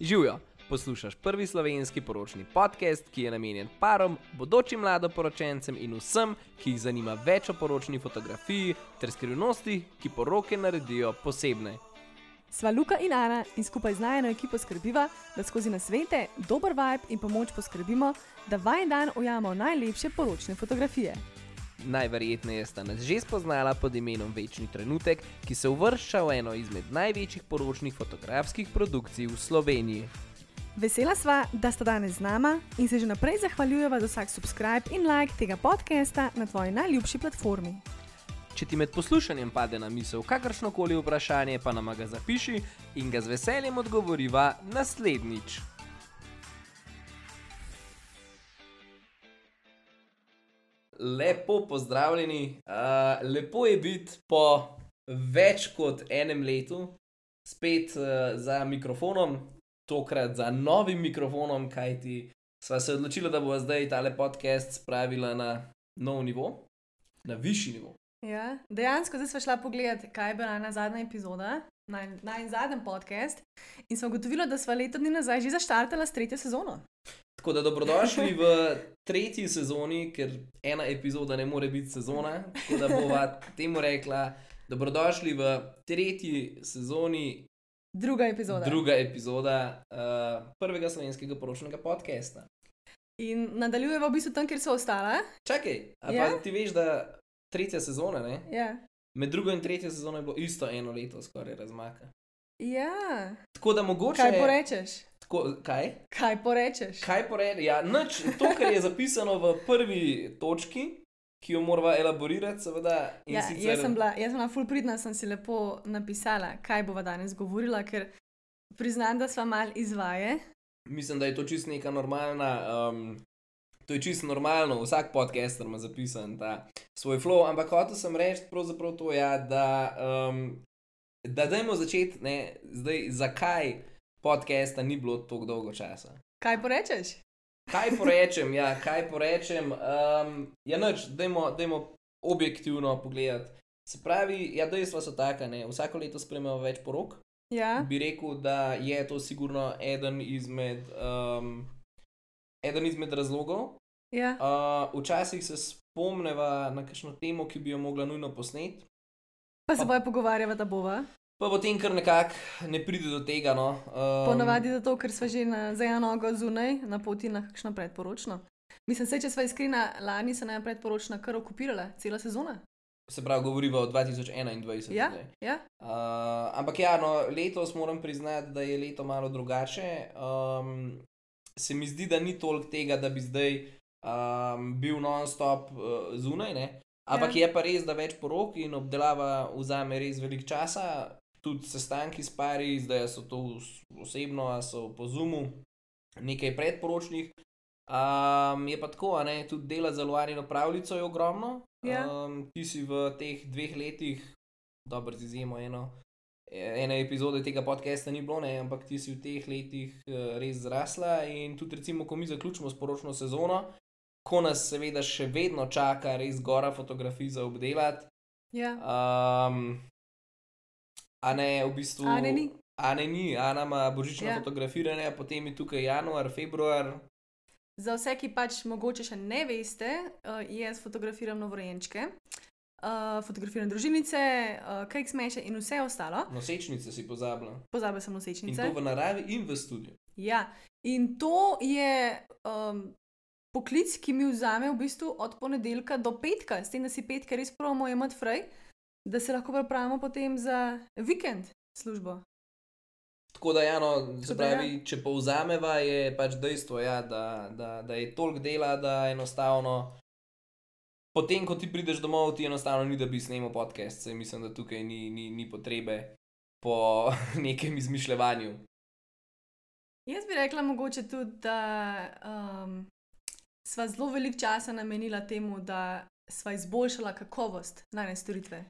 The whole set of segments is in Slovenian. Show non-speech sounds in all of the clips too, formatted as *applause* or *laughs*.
Živijo, poslušaš prvi slovenski poročni podcast, ki je namenjen parom, bodočim mladoporočencem in vsem, ki jih zanima več o poročni fotografiji ter skrivnosti, ki poroke naredijo posebne. Sva Luka in Ana in skupaj z najno ekipo skrbiva, da skozi nasvete, dober vibe in pomoč poskrbimo, da vajen dan ujamemo najlepše poročne fotografije. Najverjetneje sta nas že spoznala pod imenom Večni trenutek, ki se uvršča v eno izmed največjih poročnih fotografskih produkcij v Sloveniji. Vesela sva, da sta danes z nama in se že naprej zahvaljujeva za vsak subscribe in like tega podcasta na tvoji najljubši platformi. Če ti med poslušanjem pade na misel kakršno koli vprašanje, pa nam ga zapiši in ga z veseljem odgovoriva naslednjič. Lepo pozdravljeni, uh, lepo je biti po več kot enem letu spet uh, za mikrofonom, tokrat za novim mikrofonom, kajti sva se odločila, da bo zdaj tale podcast spravila na nov nivo, na višji nivo. Ja, dejansko zdaj smo šla pogledat, kaj je bila na zadnja epizoda, naj, naj zadnji podcast, in smo ugotovili, da smo leto dni nazaj že zaštartala s tretjo sezono. Tako da dobrodošli v *laughs* tretji sezoni, ker ena epizoda ne more biti sezona. Tako da bova *laughs* temu rekla, dobrodošli v tretji sezoni, Druga epizoda. druga epizoda uh, prvega slovenskega poročnega podcasta. In nadaljujemo v bistvu tam, kjer so ostala. Čakaj, a Ja? pa ti veš, da tretja sezona, ne? Ja. med drugo in tretjo sezono je bilo isto eno leto, skoraj razmaka. ja. Tako da mogoče. Kaj porečeš? Tako, kaj? Kaj porečeš? Kaj poredi? Ja, nič, to, kar je zapisano v prvi točki, ki jo moramo elaborirati, seveda. Ja, sicer- jaz sem bila, jaz sem bila full pridna, sem si lepo napisala, kaj bova danes govorila, ker priznam, da sva mal izvaje. Mislim, da je to čisto neka normalna. Um, to je čisto normalno, vsak podcaster ima zapisan ta svoj flow, ampak hotel sem reči pravzaprav to, ja, da, um, da dajmo začeti, ne, zdaj, zakaj podcasta ni bilo tako dolgo časa. Kaj porečeš? Kaj porečem, ja, kaj porečem. Um, ja, noč, dajmo, dajmo objektivno pogledati. Se pravi, ja, dejstva so taka, ne, vsako leto spremljamo več porok. Ja. Bi rekel, da je to sigurno eden izmed, um, eden izmed razlogov. ja. Uh, včasih se spomneva na kakšno temo, ki bi jo mogla nujno posneti, Pa se boje pogovarjava, da bova. Pa potem kar nekako ne pride do tega. No. Um, Ponavadi zato, ker sva že na, za eno nogo zunaj, na poti na kakšno predporočno. Mislim, se, če sva iskrena, lani se nam je predporočna kar okupirala, cela sezona. Se pravi, govoriva o 2021. Ja, zdaj. ja. Uh, ampak ja, no, letos moram priznati, da je leto malo drugače. Um, se mi zdi, da ni toliko tega, da bi zdaj um, bil non-stop uh, zunaj. Ne? Ampak Ja. je pa res, da več porok in obdelava vzame res veliko časa, tudi sestanki s pari, zdaj so to os- osebno, a so po Zoomu, nekaj predporočnih. Um, je pa tako, ne, tudi dela za Luarino pravljico je ogromno. Ja. Um, ti si v teh dveh letih, dobro, z izjemo eno, ene epizode tega podcasta ni bilo, ne, ampak ti si v teh letih uh, res zrasla. In tudi, recimo, ko mi zaključimo sporočno sezono, ko nas seveda še vedno čaka res gora fotografij za obdelati. ja. Um, a ne, v bistvu. Ane ni. Ane ni, Ana ima božično Ja. fotografiranje, potem je tukaj januar, februar. Za vse, ki pač mogoče še ne veste, uh, jaz fotografiram novorojenčke, uh, fotografiram družinice, uh, cake smeše in vse ostalo. Nosečnice si pozabila. Pozabila sem In nosečnice. to v naravi in v studiu. Ja, in to je um, poklic, ki mi vzame v bistvu od ponedeljka do petka, s tem, da si petke res pravimo imeti fraj, da se lahko pripravimo potem za vikend službo. Tako da, ja, no, se ja. pravi, če povzameva, je pač dejstvo, ja, da, da, da je toliko dela, da enostavno. Potem, ko ti prideš domov, ti enostavno ni, da bi snemal podcast, saj mislim, da tukaj ni, ni, ni potrebe po *laughs* nekem izmišljevanju. Jaz bi rekla mogoče tudi, da um, sva zelo veliko časa namenila temu, da sva izboljšala kakovost najne storitve.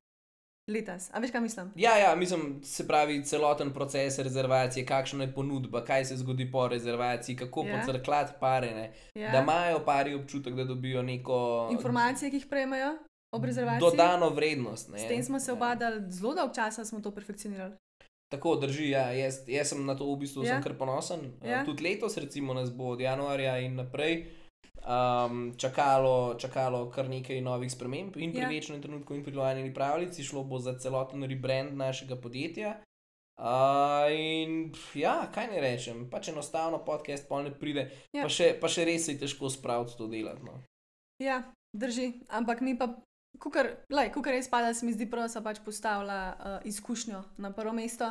Letos. A veš, kaj mislim? Ja, ja, mislim, se pravi, celoten proces rezervacije, kakšna je ponudba, kaj se zgodi po rezervaciji, kako Ja. pocrklati pare, ne, Ja. da imajo pari občutek, da dobijo neko Informacije, ki jih prejmejo ob rezervaciji. dodano vrednost. Ne. S tem smo se Ja. obadali zelo dolgo časa, smo to perfekcionirali. Tako drži, ja, jaz, jaz sem na to v bistvu Ja. ja. kar ponosen. Ja. Ja. Tudi letos, recimo, nas bo od januarja in naprej um, čakalo, čakalo kar nekaj novih sprememb in pri Ja. večnem trenutku in pri lojalni pravljici šlo bo za celoten rebrand našega podjetja. Uh, in pf, ja, kaj ne rečem, pač enostavno podcast pol ne pride, Ja. pa, še, pa še res je težko spraviti to delati. No. Ja, drži, ampak mi pa, kukar, lej, kukar res pada, se mi zdi prav, da so pač postavila uh, izkušnjo na prvo mesto.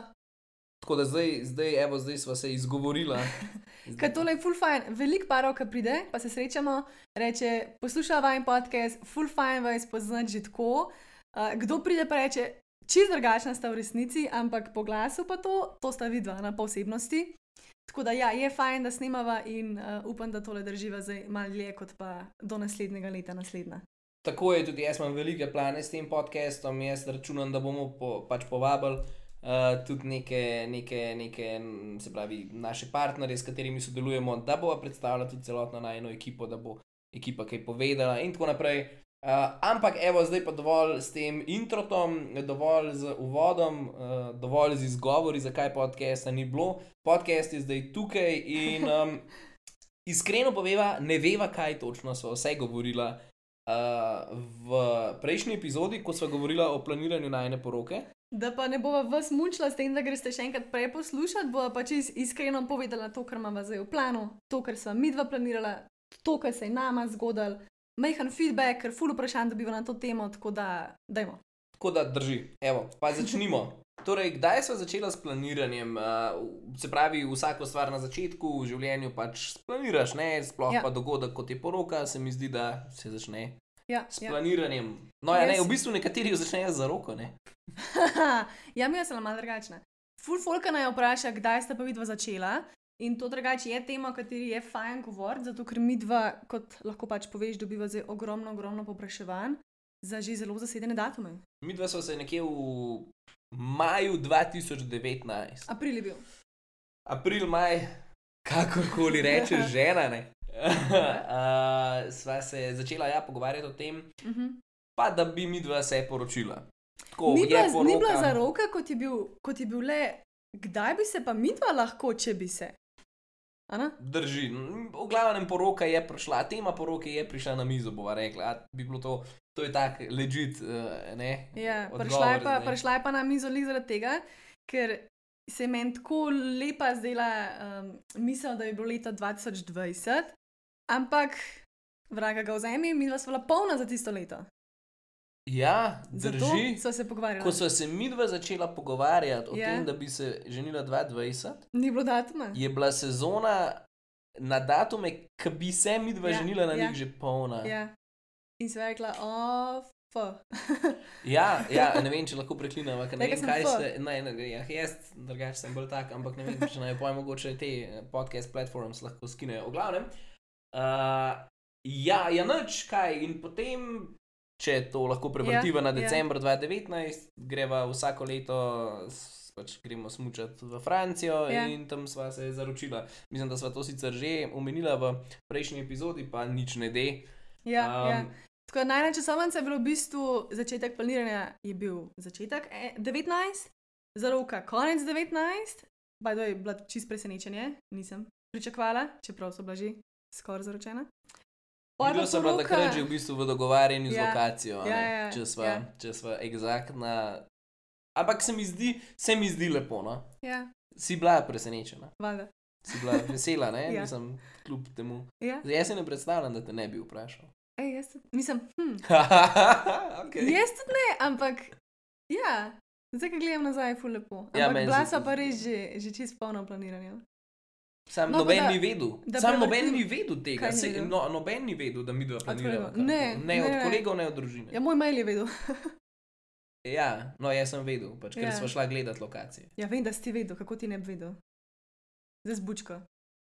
Tako da zdaj, zdaj, evo, zdaj smo se izgovorila. *laughs* Ker tole je full fajn, veliko parov, ki pride, pa se srečamo, reče: poslušaj vajen podcast, full fajn vas poznati že tako. Uh, kdo pride pa reče, čist drugačna sta v resnici, ampak po glasu pa to, to sta vidva na posebnosti. Tako da ja, je fajn, da snemava in uh, upam, da tole drživa zdaj malo dlje kot pa do naslednjega leta naslednja. Tako je tudi jaz imam velike plane s tem podcastom. Jaz računam, da bomo po, pač povabili uh, tudi neke, neke, neke, se pravi, naše partnerje, s katerimi sodelujemo, da bo predstavila tudi celotno najno ekipo, da bo ekipa kaj povedala in tako naprej. Uh, ampak, evo, zdaj pa dovolj s tem introtom, dovolj z uvodom, uh, dovolj z izgovori, zakaj podcasta ni bilo. Podcast je zdaj tukaj in *laughs* um, iskreno poveva, ne veva, kaj točno so vse govorila. Uh, v prejšnji epizodi, ko smo govorili o planiranju najne poroke, Da pa ne bova vas mučila s tem, da greste še enkrat prej poslušati, bova pač čist iskreno povedala to, kar imamo zdaj v planu, to, kar sva midva planirala, to, kar se je nama zgodil, majhen feedback, ker ful vprašanj dobiva na to temo, tako da dajmo. tako da drži. Evo, pa začnimo. *laughs* Torej, kdaj smo začeli s planiranjem? Uh, se pravi, vsako stvar na začetku v življenju pač splaniraš, ne? sploh ja. pa dogodek kot je poroka, se mi zdi, da se začne Ja, s ja. planiranjem. No, ja, ne, v bistvu nekateri začnejo za roko, *laughs* ja, mi smo malo drugačna. Ful folka naj vpraša, kdaj sta pa vidva začela. In to drugače je tema, o kateri je fajn govoriti, zato ker mi dva, kot lahko pač poveš, dobiva zdaj ogromno, ogromno popraševanj za že zelo zasedene datume. Mi dva smo se nekje v maju 2019. April je bil. april, maj, kakorkoli rečeš, *laughs* žena. Ne? Uh, *laughs* sva se začela ja, pogovarjati o tem, Uh -huh. pa da bi mi dva se poročila. Tako, Ni je bila, ni poroka- bila za roke, kot je, bil, kot je bil le, kdaj bi se pa midva lahko, če bi se. Ana? Drži. V glavnem poroka je prišla, tema poroke je prišla na mizo, bova rekla. A, bi bilo to, to je tak legit, uh, ne? Ja, odgovor prišla, je pa, zdaj. prišla je pa na mizo lik zaradi tega, ker se je meni tako lepa zdela um, misel, da je bilo leta 2020, ampak vraga ga vzemi, mi dva sva bila polna za tisto leto. Ja, Zato drži. sva se pogovarjala. Ko sva se mi dva začela pogovarjati o Ja. tem, da bi se ženila 2020, Ni bilo datuma. je bila sezona na datume, ki bi se mi dva Ja, ženila na ja. njih že polna. Ja. In sva rekla, oh, f. *laughs* Ja, ja, ne vem, če lahko preklinam, ker ne Rekla vem, kaj F. se. Ne, ne, ja, jaz, drugače sem bolj tak, ampak ne vem, če naj pojem, mogoče te podcast platforms lahko skinejo. V glavnem, uh, ja, ja, noč kaj in potem. Če to lahko prevrtiva Ja, na ja. decembr 2019, greva vsako leto, pač gremo smučati v Francijo Ja. in tam sva se zaročila. Mislim, da sva to sicer že omenila v prejšnji epizodi, pa nič ne de. Ja, um, ja. Tako najna časovnica je bila v bistvu začetek planiranja, je bil začetek eh, 19, za roka konec 19, pa je bila čist presenečenje, nisem pričakovala, čeprav so bila že skoraj zaročena. Pa sem bila poroka- takrat že v bistvu v dogovarjanju z Ja, lokacijo, a ja, ne, ja, če sva, ja. če sva eksaktna. Ampak se mi zdi, se mi zdi lepo. No? Ja, Si bila presenečena, valjda. si bila vesela, ne? *laughs* Ja. Mislim, kljub temu. Ja. Jaz se ne predstavljam, da te ne bi vprašal. Ej, jaz tudi, mislim, hm, *laughs* okay. jaz tudi ne, ampak ja, zdaj, ko gledam nazaj, je ful lepo. Ampak Ja, ja, meni bila sva pa res že, že čist polno v planiranju. Sam No, noben da- ni vedel. Sam noben ni vedel tega. Ni Se, vedel? no, noben ni vedel, da mi dva planiramo. Ne, ne, ne, od ne. kolegov, ne od družine. Ja, moj mail je vedel. *laughs* Ja, no, jaz sem vedel, pač, ker Ja. smo šla gledati lokacije. Ja, vem, da si vedel, kako ti ne bi vedel. Zdaj zbučko.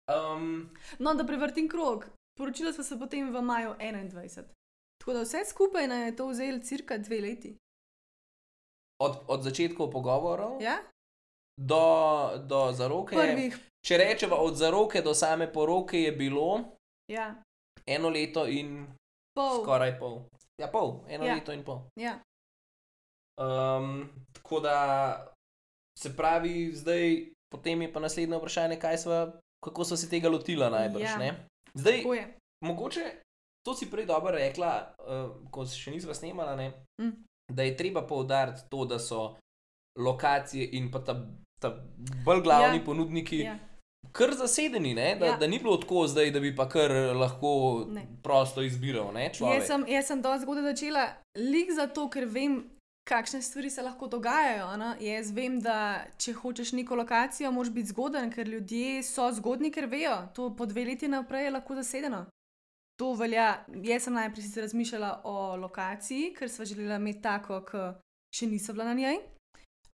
Um, No, da prevrtim krog. Poročila sva se potem v maju 21. Tako da vse skupaj nam je to vzelo cirka dve leti. od, od začetkov pogovorov Ja? do, do zaroke. Prvih. Če rečemo od zaroke do same poroke, je bilo Ja, eno leto in pol. skoraj pol. Ja, pol, eno Ja. leto in pol. Ja. Um, tako da se pravi, zdaj potem je pa naslednje vprašanje, kaj sva, kako so se tega lotila najbrž. Ja. Ja. Zdaj, mogoče to si prej dobro rekla, uh, ko se še nisva snemala, ne, Mm. da je treba poudariti to, da so lokacije in pa ta, ta bolj glavni ja. ponudniki. Ja. Kar zasedeni, ne? da, Ja. da ni bilo tako zdaj, da bi pa kar lahko Ne. prosto izbiral. Ne, človek. Jaz sem, jaz sem dosti zgodaj začela, lik zato, ker vem, kakšne stvari se lahko dogajajo. Ne? Jaz vem, da če hočeš neko lokacijo, moraš biti zgoden, ker ljudje so zgodni, ker vejo, to po dve leti naprej je lahko zasedeno. To velja. Jaz sem najprej razmišljala o lokaciji, ker sva želela imeti tako, ki še niso bila na njej.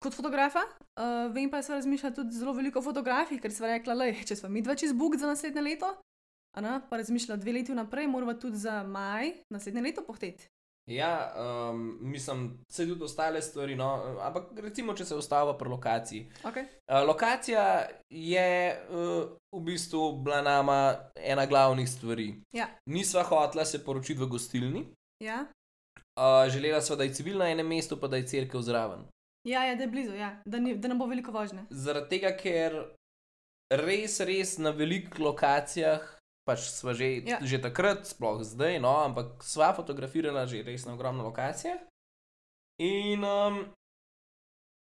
Kot fotografa, uh, vem pa, da sem razmišljala tudi zelo veliko o fotografih, ker sva rekla, da če smo mi dva čez Bug za naslednje leto, a ne, pa razmišljala dve leti vnaprej, moramo tudi za maj naslednje leto pohteti. Ja, um, mislim, se tudi ostale stvari, no, ampak recimo, če se ustava pri lokaciji. Okay. Uh, lokacija je uh, v bistvu bila nama ena glavnih stvari. Ja. Nisva hotela se poročiti v gostilni, Ja? uh, želela sva, da je civil na enem mestu, pa da je crkva zraven. Ja, ja, da je blizu, ja. da, ni, da ne bo veliko vožnje. Zaradi tega, ker res, res na velikih lokacijah, pač sva že, Ja. že takrat, sploh zdaj, no, ampak sva fotografirala že res na ogromno lokacijah. In um,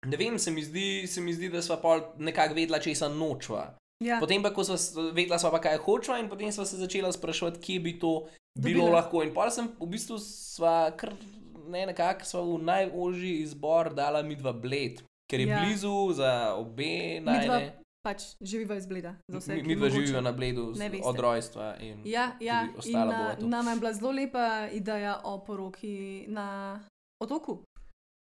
ne vem, se mi zdi, se mi zdi da sva pol nekako vedela, če se nočva. Ja. Potem pa, ko sva vedela, sva pa kaj hočva, in potem sva se začela spraševati, kje bi to bilo Dobila. lahko. In pa sem v bistvu sva kar ne nekako sva v najožji izbor dala mi dva bled, ker je Ja. blizu za obe Midva najne. pač živiva iz Bleda. vse, Mi, dva živiva na bledu od rojstva. Ja, ja. in tu. nam je bila zelo lepa ideja o poroki na otoku.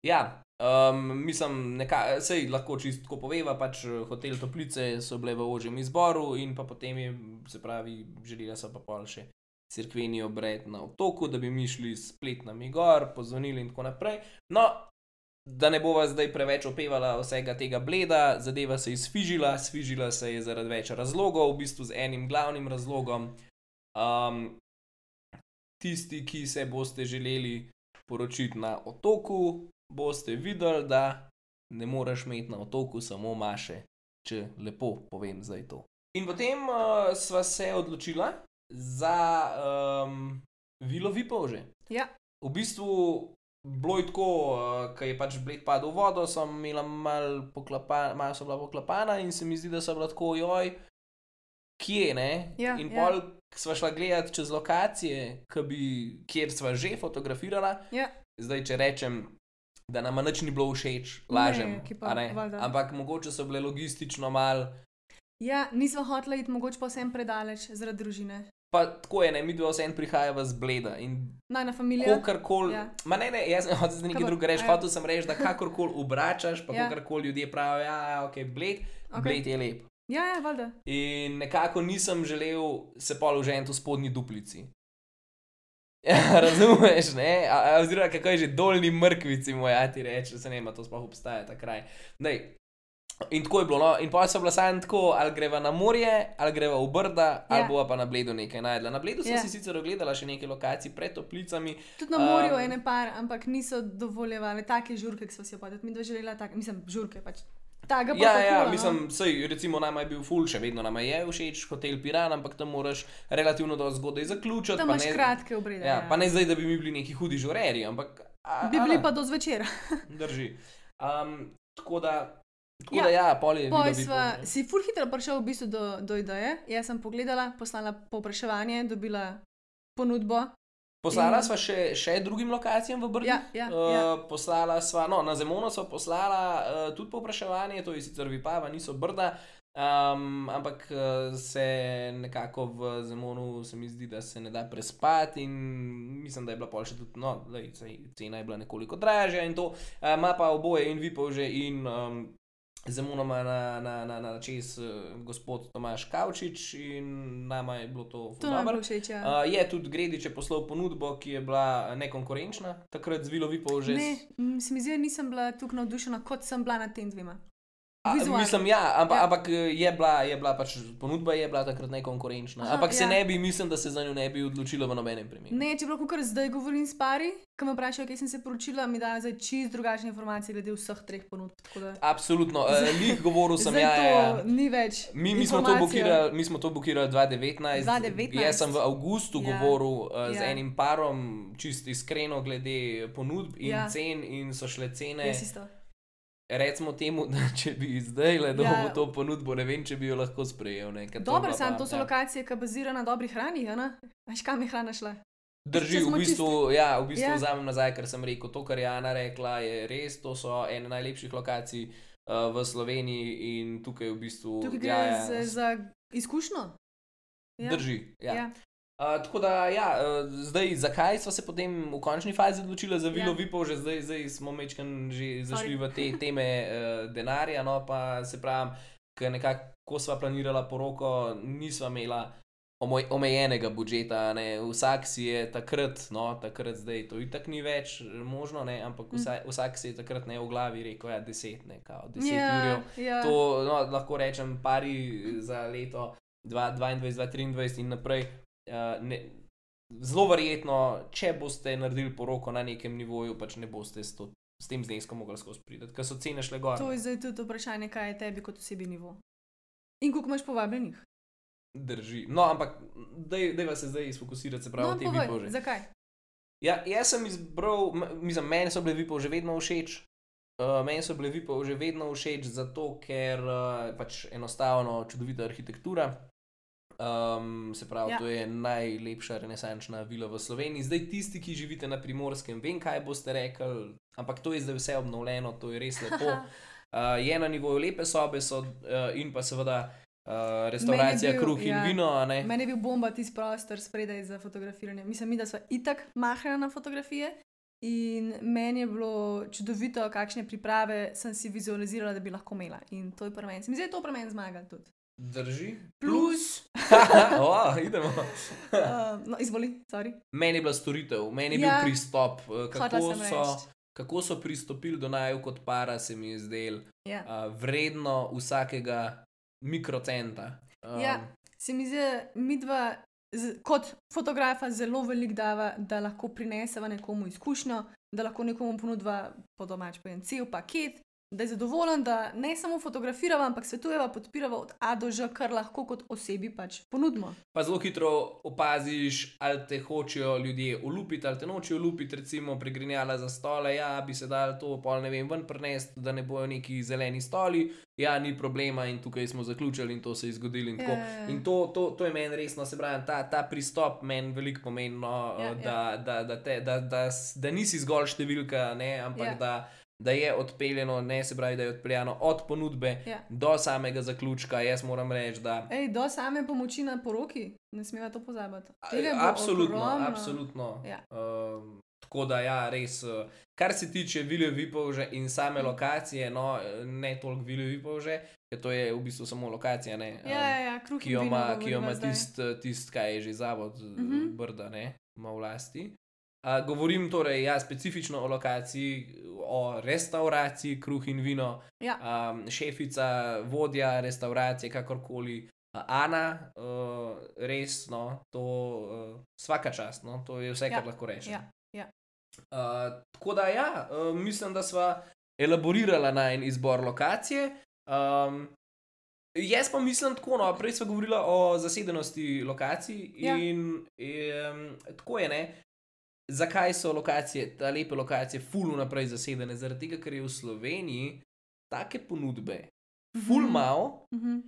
Ja, um, mislim, neka, sej lahko čistko poveva, pač eh, hotel Toplice so bile v ožjem izboru in pa potem je, se pravi, želela so pa pol še crkveni obred na otoku, da bi mi šli splet na Migor, pozvonili in tako naprej. No, da ne bova zdaj preveč opevala vsega tega bleda, zadeva se je sfižila, sfižila se je zaradi več razlogov, v bistvu z enim glavnim razlogom. Um, tisti, ki se boste želeli poročiti na otoku, boste videli, da ne moreš imeti na otoku samo maše, če lepo povem zdaj to. In potem uh, sva se odločila za um, Vilo Vipovže. Ja, V bistvu bilo je tako, uh, ker je pač bled padel v vodo, sem imela malo poklapa, mal so bila poklapana in se mi zdi, da so bila tako, joj, kje ne. Ja, in ja. pol sva šla gledati čez lokacije, bi, kjer sva že fotografirala. ja. Zdaj, če rečem, da nam nič ni bilo všeč, lažem. Ne, pa, ne? valjda. Ampak mogoče so bile logistično mal. ja nismo hoteli iti mogoče pa vsem predaleč zaradi družine. Pa tako je, ne, mi dva vsem prihajava z bleda Najna familija. kakorkoli. Ja. Ja. Ma ne, ne, jaz hotel za nekaj drugega reči, ja. hotel sem reči, da kakorkoli obračaš, pa Ja. ja. kakorkoli ljudje pravijo, ja, ok, bled, okay. bled je lep. Ja, ja, valjda. In nekako nisem želel se pol uženti v spodnji duplici. Ja, *laughs* razumeš, ne? A- a Oziroma, kako je že dolni mrkvici, moj ati reče, se ne vem, a to sploh obstaja ta kraj. Dej. In tako je bilo, no, in pa so bila samo tako, ali greva na morje, ali greva v Brda, Ja. ali bova pa na Bledu nekaj najdla. Na Bledu sem Ja. si sicer ogledala še nekaj lokacij pred toplicami, Tudi na morju Um, ene par, ampak niso dovoljevali take žurke, ki smo si jo povedali. Mi dva želela, tak, mislim, žurke pač. Taga Ja, ja, protokola, no. mislim, sej, recimo nama je bil ful, še vedno nama je všeč hotel Piran, ampak tam moraš relativno dosti zgodaj zaključiti. Tam pa imaš ne- kratke obrede. Ja, pa ne zdaj, da bi mi bili neki hudi žureri, ampak. A, Bi a bili ne, pa do zvečera. *laughs* Drži. Um, tako da, tako Ja, ja, da ja, pol je bilo sva, si ful hitro prišel v bistvu do, do ideje. Jaz sem pogledala, poslala povpraševanje, dobila ponudbo. Poslala in- sva še, še drugim lokacijam v Brdu. Ja, ja, Uh, ja. Poslala sva, no, na Zemono sva poslala uh, tudi povpraševanje, to je sicer Vipava, niso Brda, um, ampak uh, se nekako v Zemonu se mi zdi, da se ne da prespati in mislim, da je bila pol še tudi, no, lej, cena je bila nekoliko dražja in to, uh, ima pa oboje in Vipavže in um, Zemonoma na, na, na, na čez uh, gospod Tomaš Kavčič in nama je bilo to nam je dobro. bilo všeč. Ja. Uh, je tudi Gredič je poslal ponudbo, ki je bila nekonkurenčna, takrat z Vilo Vipov že. Ne, se mi zdi, da nisem bila tako navdušena, kot sem bila nad tem dvema. Vizualno. mislim, ja, ampak, Ja. ampak eh, je bila, je bila pač ponudba je bila takrat nekonkurenčna. Aha, ampak se ja. ne bi, mislim, da se za njo ne bi odločila v nobenem primeru. Ne, če lahko kar zdaj govorim s pari, ki me vprašajo, kje sem se poročila, mi dajo zdaj čist drugačne informacije glede vseh treh ponudb. da- Absolutno, uh, njih govoril sem ja, to ja, ja. ni več. Mi, mi, smo bukirali, mi smo to bukirali 2019. 2019. Jaz sem v avgustu Ja. govoril z Ja. enim parom, čist iskreno, glede ponudb in ja. cen, in so šle cene. Jaz isto. Recimo temu, *laughs* da če bi zdaj le dobil Ja. to ponudbo, ne vem, če bi jo lahko sprejel. Dobro, sam to so ja. lokacije, ki bazirajo na dobri hrani. a ne? Veš, kam je hrana šla? Drži, v bistvu, ja, v bistvu Ja. vzamem nazaj, ker sem rekel, to, kar je Ana rekla, je res, to so ene najlepših lokacij uh, v Sloveniji in tukaj v bistvu. Tukaj gre ja, ja, ja, za, za izkušnjo. Ja. Drži. Ja. Ja. Uh, tako da, ja, uh, zdaj, zakaj smo se potem v končni fazi odločili za Vilo Ja. Vipov, že zdaj, zdaj smo mečkan že zašli Sorry. v te teme uh, denarja, no pa se pravi, ker nekako, ko sva planirala poroko, nisva imela omejenega budžeta, ne? vsak si je takrat, no takrat zdaj to itak ni več možno, ne? ampak Mm. vsak, si je takrat ne v glavi rekel, ja, deset, ne, kao, deset Ja, jurjev. ja. To no, lahko rečem, pari za leto 2022-2023 in naprej. Uh, ne, zelo verjetno, če boste naredili poroko na nekem nivoju, pač ne boste s, to, s tem zneskom mogli skozi priti, ker so cene šle gor. To je zdaj tudi vprašanje, kaj je tebi kot osebi nivo. In koliko imaš povabljenih? Drži. No, ampak daj se zdaj izfokusirati, se pravi, no, te povej, vipože. zakaj? Ja, jaz sem izbral, mislim, meni so bile vipo že vedno všeč. Uh, meni so bile vipo že vedno všeč, zato ker uh, pač enostavno čudovita arhitektura. Um, se pravi, Ja. to je najlepša renesančna vila v Sloveniji. Zdaj, tisti, ki živite na primorskem, vem, kaj boste rekli, ampak to je zdaj vse obnovljeno, to je res lepo. *laughs* Uh, je na nivoju lepe sobe, so, uh, in pa seveda uh, restauracija, bil, kruh in ja. vino. a ne. Meni je bil bomba tisti prostor spredaj za fotografiranje. Mislim, mi, da smo itak mahali na fotografije. In meni je bilo čudovito, kakšne priprave sem si vizualizirala, da bi lahko imela. In to je pri meni. Se Mi zdi, da je to pri meni zmaga tudi. Drži. Plus, *laughs* oh, idemo. uh, no, izvoli, sorry. Meni je bila storitev, meni je Ja. bil pristop, eh, kako so, kako so pristopili do naju kot para, se mi je zdelo Ja. uh, vredno vsakega mikrocenta. Um, Ja. Se mi zdi, mi dva, z- kot fotografa, zelo veliko dava, da lahko prineseva nekomu izkušnjo, da lahko nekomu ponudva po domač pojem cel paket, da je zadovoljen, da ne samo fotografirava, ampak svetujeva, podpirava od A do Ž, kar lahko kot osebi pač ponudimo. Pa zelo hitro opaziš, ali te hočejo ljudje ulupiti, ali te nočejo ulupiti, recimo pregrinjala za stole. Ja, bi se dal to, pol ne vem, ven prenesti, da ne bojo neki zeleni stoli. Ja, ni problema, in tukaj smo zaključili, in to se je zgodilo. In, tako. Ja, ja, ja. in to, to, to je meni resno, se pravi, ta, ta pristop meni veliko pomeni, no, Ja, ja, ja. da, da, da, te, da, da, s- da nisi zgolj številka, ne, ampak ja. da. Da je odpeljano, ne se pravi, da je odpeljano od ponudbe Ja. do samega zaključka. Jaz moram reči, da Ej, do same pomoči na poroki, ne smeva to pozabiti. Absolutno, ogromno. absolutno. Ja. Um, tako da, ja, res. uh, Kar se tiče Vilje Vipovže in same Mhm. lokacije, no, ne toliko Vilje Vipovže, ker to je v bistvu samo lokacija, ne, um, Ja, ja, ja, ki jo ima, ki jo ima zdaj. tist, tist, kaj je že zavod mm. -hmm. Brda, ne, ima v lasti. Uh, govorim torej ja, specifično o lokaciji, o restauraciji, kruh in vino, Ja. um, šefica, vodja restauracije, kakorkoli. Uh, Ana, uh, res, no, to uh, vsaka čast, no, to je vse, Ja, kar lahko rečem. ja, ja. Uh, tako da, ja, uh, mislim, da sva elaborirala na en izbor lokacije. Um, jaz pa mislim tako, no, prej smo govorili o zasedenosti lokacij Ja. in um, tako je, ne. Zakaj so lokacije, ta lepe lokacije, full naprej zasedene? Zaradi tega, ker je v Sloveniji take ponudbe, full Mhm. malo, Mhm.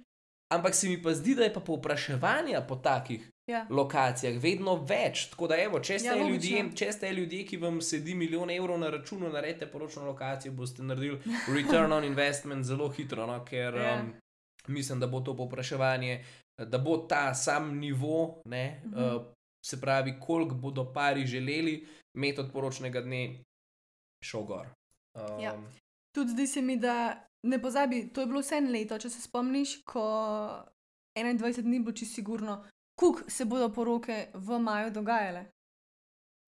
ampak se mi pa zdi, da je pa povpraševanja po takih Ja. lokacijah vedno več. Tako da, evo, če, ste Ja, ljudje, če ste ljudje, ki vam sedi milijon evrov na računu, naredite poročno lokacijo, boste naredili return on investment zelo hitro, no? ker Ja. um, mislim, da bo to povpraševanje, da bo ta sam nivo, ne, Mhm. uh, se pravi, koliko bodo pari želeli imeti od poročnega dne, šel gor. Um, Ja. Tudi zdi se mi, da ne pozabi, to je bilo vse en leto, če se spomniš, ko 21 dni bo čisto sigurno, kuk se bodo poroke v maju dogajale.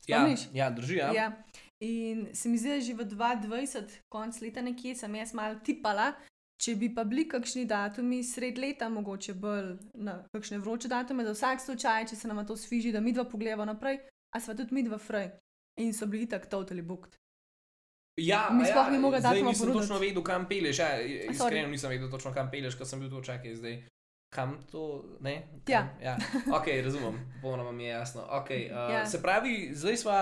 ja, Spomniš? ja, drži. Ja. Ja. In se mi zdi, da že v 2020, konc leta nekje, sem jaz malo tipala, Če bi pa bili kakšni datumi sred leta, mogoče bolj na kakšne vroče datume, za vsak slučaj, če se nam to sviži, da mi dva pogledamo naprej, a sva tudi mi dva fraj. In so bili tako totally booked. Ja, Mi a sploh ja, ni zdaj datuma nisem ponuditi. točno vedel, kam peleš. Ja, sorry. iskreno nisem vedel točno, kam peleš, ker sem bil tu čakaj zdaj. Kam to, ne? Tja. Kam? ja. Ok, razumem, popolnoma mi je jasno. Okay, uh, Ja. Se pravi, zdaj sva.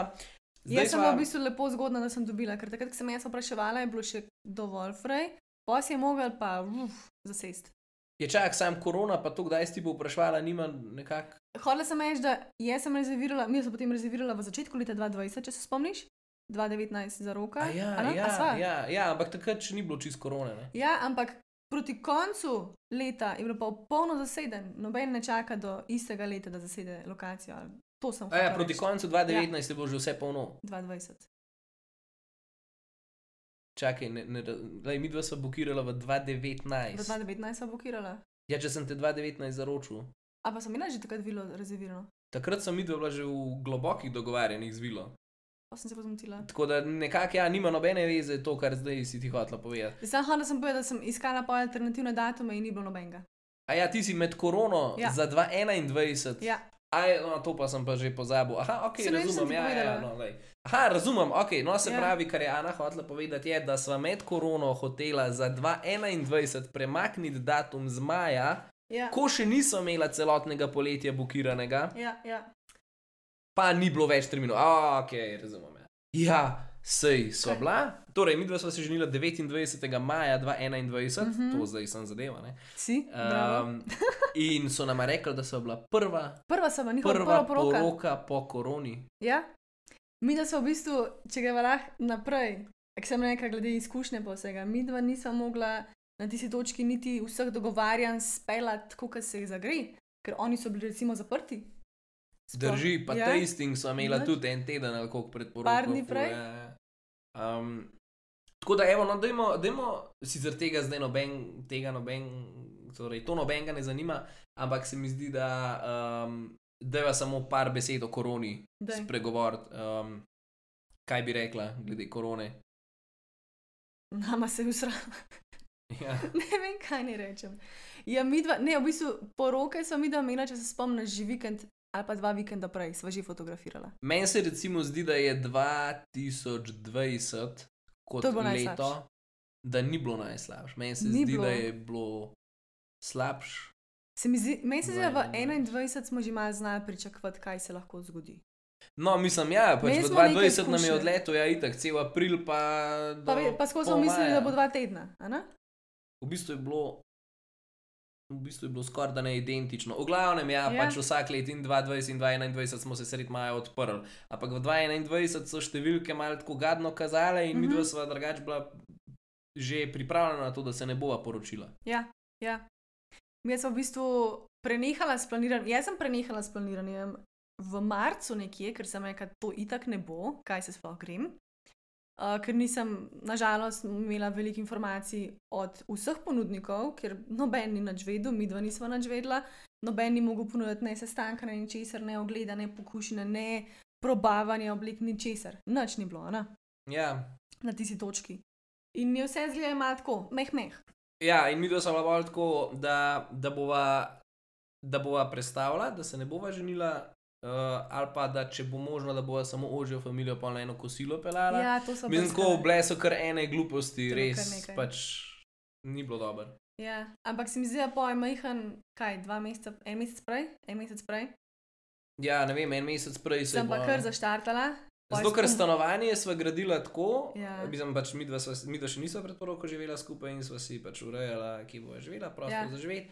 Zdaj Jaz sem sva, bila v bistvu lepo zgodna, da sem dobila, ker takrat, ko sem jaz vpraševala, je bilo še dovolj fraj, pa si je mogel pa uf, zasest. Je čak, sam korona, pa to, kdaj si bo vprašala, nima nekako. Hodila sem reči, da jaz sem rezervirala, mi smo potem rezervirala v začetku leta 2020, če se spomniš, 2019 za roka. A Ja, a ne? A ja, ja, ja, ampak takrat še ni bilo čist korone. Ne? ja, ampak proti koncu leta je bilo pa polno zaseden, noben ne čaka do istega leta, da zasede lokacijo. To sem A ja, proti reči. koncu 2019 je bilo že vse polno. 2020. Čakaj, ne, ne, lej, mi dva sva blokirala v V 2019. 2019 sem blokirala. Ja, če sem te 2019 zaročil. A pa sem imela že takrat vilo rezervirano. Takrat sem videl, bila že v globokih dogovarjanjih z vilo. Pa sem se pa zmotila. Tako da nekako ja, nima nobene veze to, kar zdaj si ti hotela povedati. Sam hodila sem povedala, da sem iskala pa alternativne datume in ni bilo nobenega. A ja, ti si med korono Ja. za 2021. Ja, Aj, no, to pa sem pa že pozabil. Aha, ok, sem razumem. Ja, ja, povedala. no, lej. Aha, razumem. Okay, no, se Ja. pravi, kar je Ana hotela povedati, je, da sva med korono hotela za 2021 premakniti datum z maja, ja, ko še niso imela celotnega poletja blokiranega, ja, ja. pa ni bilo več terminov. Ah, ok, razumem. Ja, ja sej so Kaj? bila. Torej, mi dva sva se ženila 29. maja 2021, mm. -hmm. to zdaj sem zadeva. Ne? Si? Um, in so nama rekli, da so bila prva, Prva sem, njihova prva poroka. poroka po koroni. Ja. Mi da smo v bistvu, če greva lahko naprej, ker sem rekla, glede izkušnje pa vsega, mi dva nisva mogla na tisti točki niti vseh dogovarjanj speljati, kot se jih zagre, ker oni so bili recimo zaprti. Sploh. Drži, pa Ja. tasting so imela Nič. tudi en teden ali koliko pred poroko. Par dni prej. ja, ja. Um, tako da, evo, no, dajmo, dajmo sicer tega zdaj noben, tega noben, torej to nobenega ne zanima, ampak se mi zdi, da um, deva samo par besed o koroni Daj. spregovoriti. Um, kaj bi rekla glede korone? Nama se je usrala. *laughs* Ja. ne vem, kaj ne rečem. Ja, dva, ne, v bistvu poroke smo mi dva imela, če se spomniš, že vikend ali pa dva vikenda prej, sva že fotografirala. Meni se recimo zdi, da je 2020 kot leto, najslabše. da ni bilo najslabše. Meni se Ni zdi, bilo. da je bilo slabše. Se mi zdi, meni se zdi, da v 21. 21 smo že malo znali pričakovati, kaj se lahko zgodi. No, mislim, ja, pač v smo nekaj 2020 nam je odletel, ja, itak, cel april pa. Pa, pa skozi smo mislili, da bo dva tedna. a ne? V bistvu je bilo. V bistvu je bilo skoraj da ne identično. V glavnem, ja, Ja. pač vsak let in 2020 in 2021 smo se sredi maja odprli. Ampak v 2021 so številke malo tako gadno kazale in mm Mhm. -hmm. mi dva sva drugače bila že pripravljena na to, da se ne bova poročila. Ja, ja. Mi smo v bistvu prenehala s planiranjem. Jaz sem prenehala s planiranjem v marcu nekje, ker sem rekla, to itak ne bo, kaj se sploh grem. Uh, ker nisem, nažalost, imela veliko informacij od vseh ponudnikov, ker noben ni nič vedel, mi dva nismo nič vedela, noben ni mogel ponuditi ne sestanka, ne ničesar, ne ogleda, ne pokušine, ne probavanja oblik, ničesar. Nič ni bilo, ne? Ja. na tisti točki. In je vse zgleda malo tako, meh, meh. Ja, in mi dva smo bolj tako, da, da, bova, da bova predstavila, da se ne bova ženila, uh, ali pa da če bo možno, da bova samo ožjo familijo pa na eno kosilo pelala. Ja, to so brskale. tako bile so kar ene gluposti, To res pač ni bilo dobro. Ja, ampak se mi zdi, da po je majhen, kaj, dva meseca, en mesec prej, en mesec prej, Ja, ne vem, en mesec prej se sem pa bo- kar zaštartala. pol Zato, ker sem- stanovanje smo gradili tako, Ja. mislim, pač mi, dva sva, mi dva še nismo pred poroko živela skupaj in smo si pač urejala, kje bo živela, prosto Ja. ja.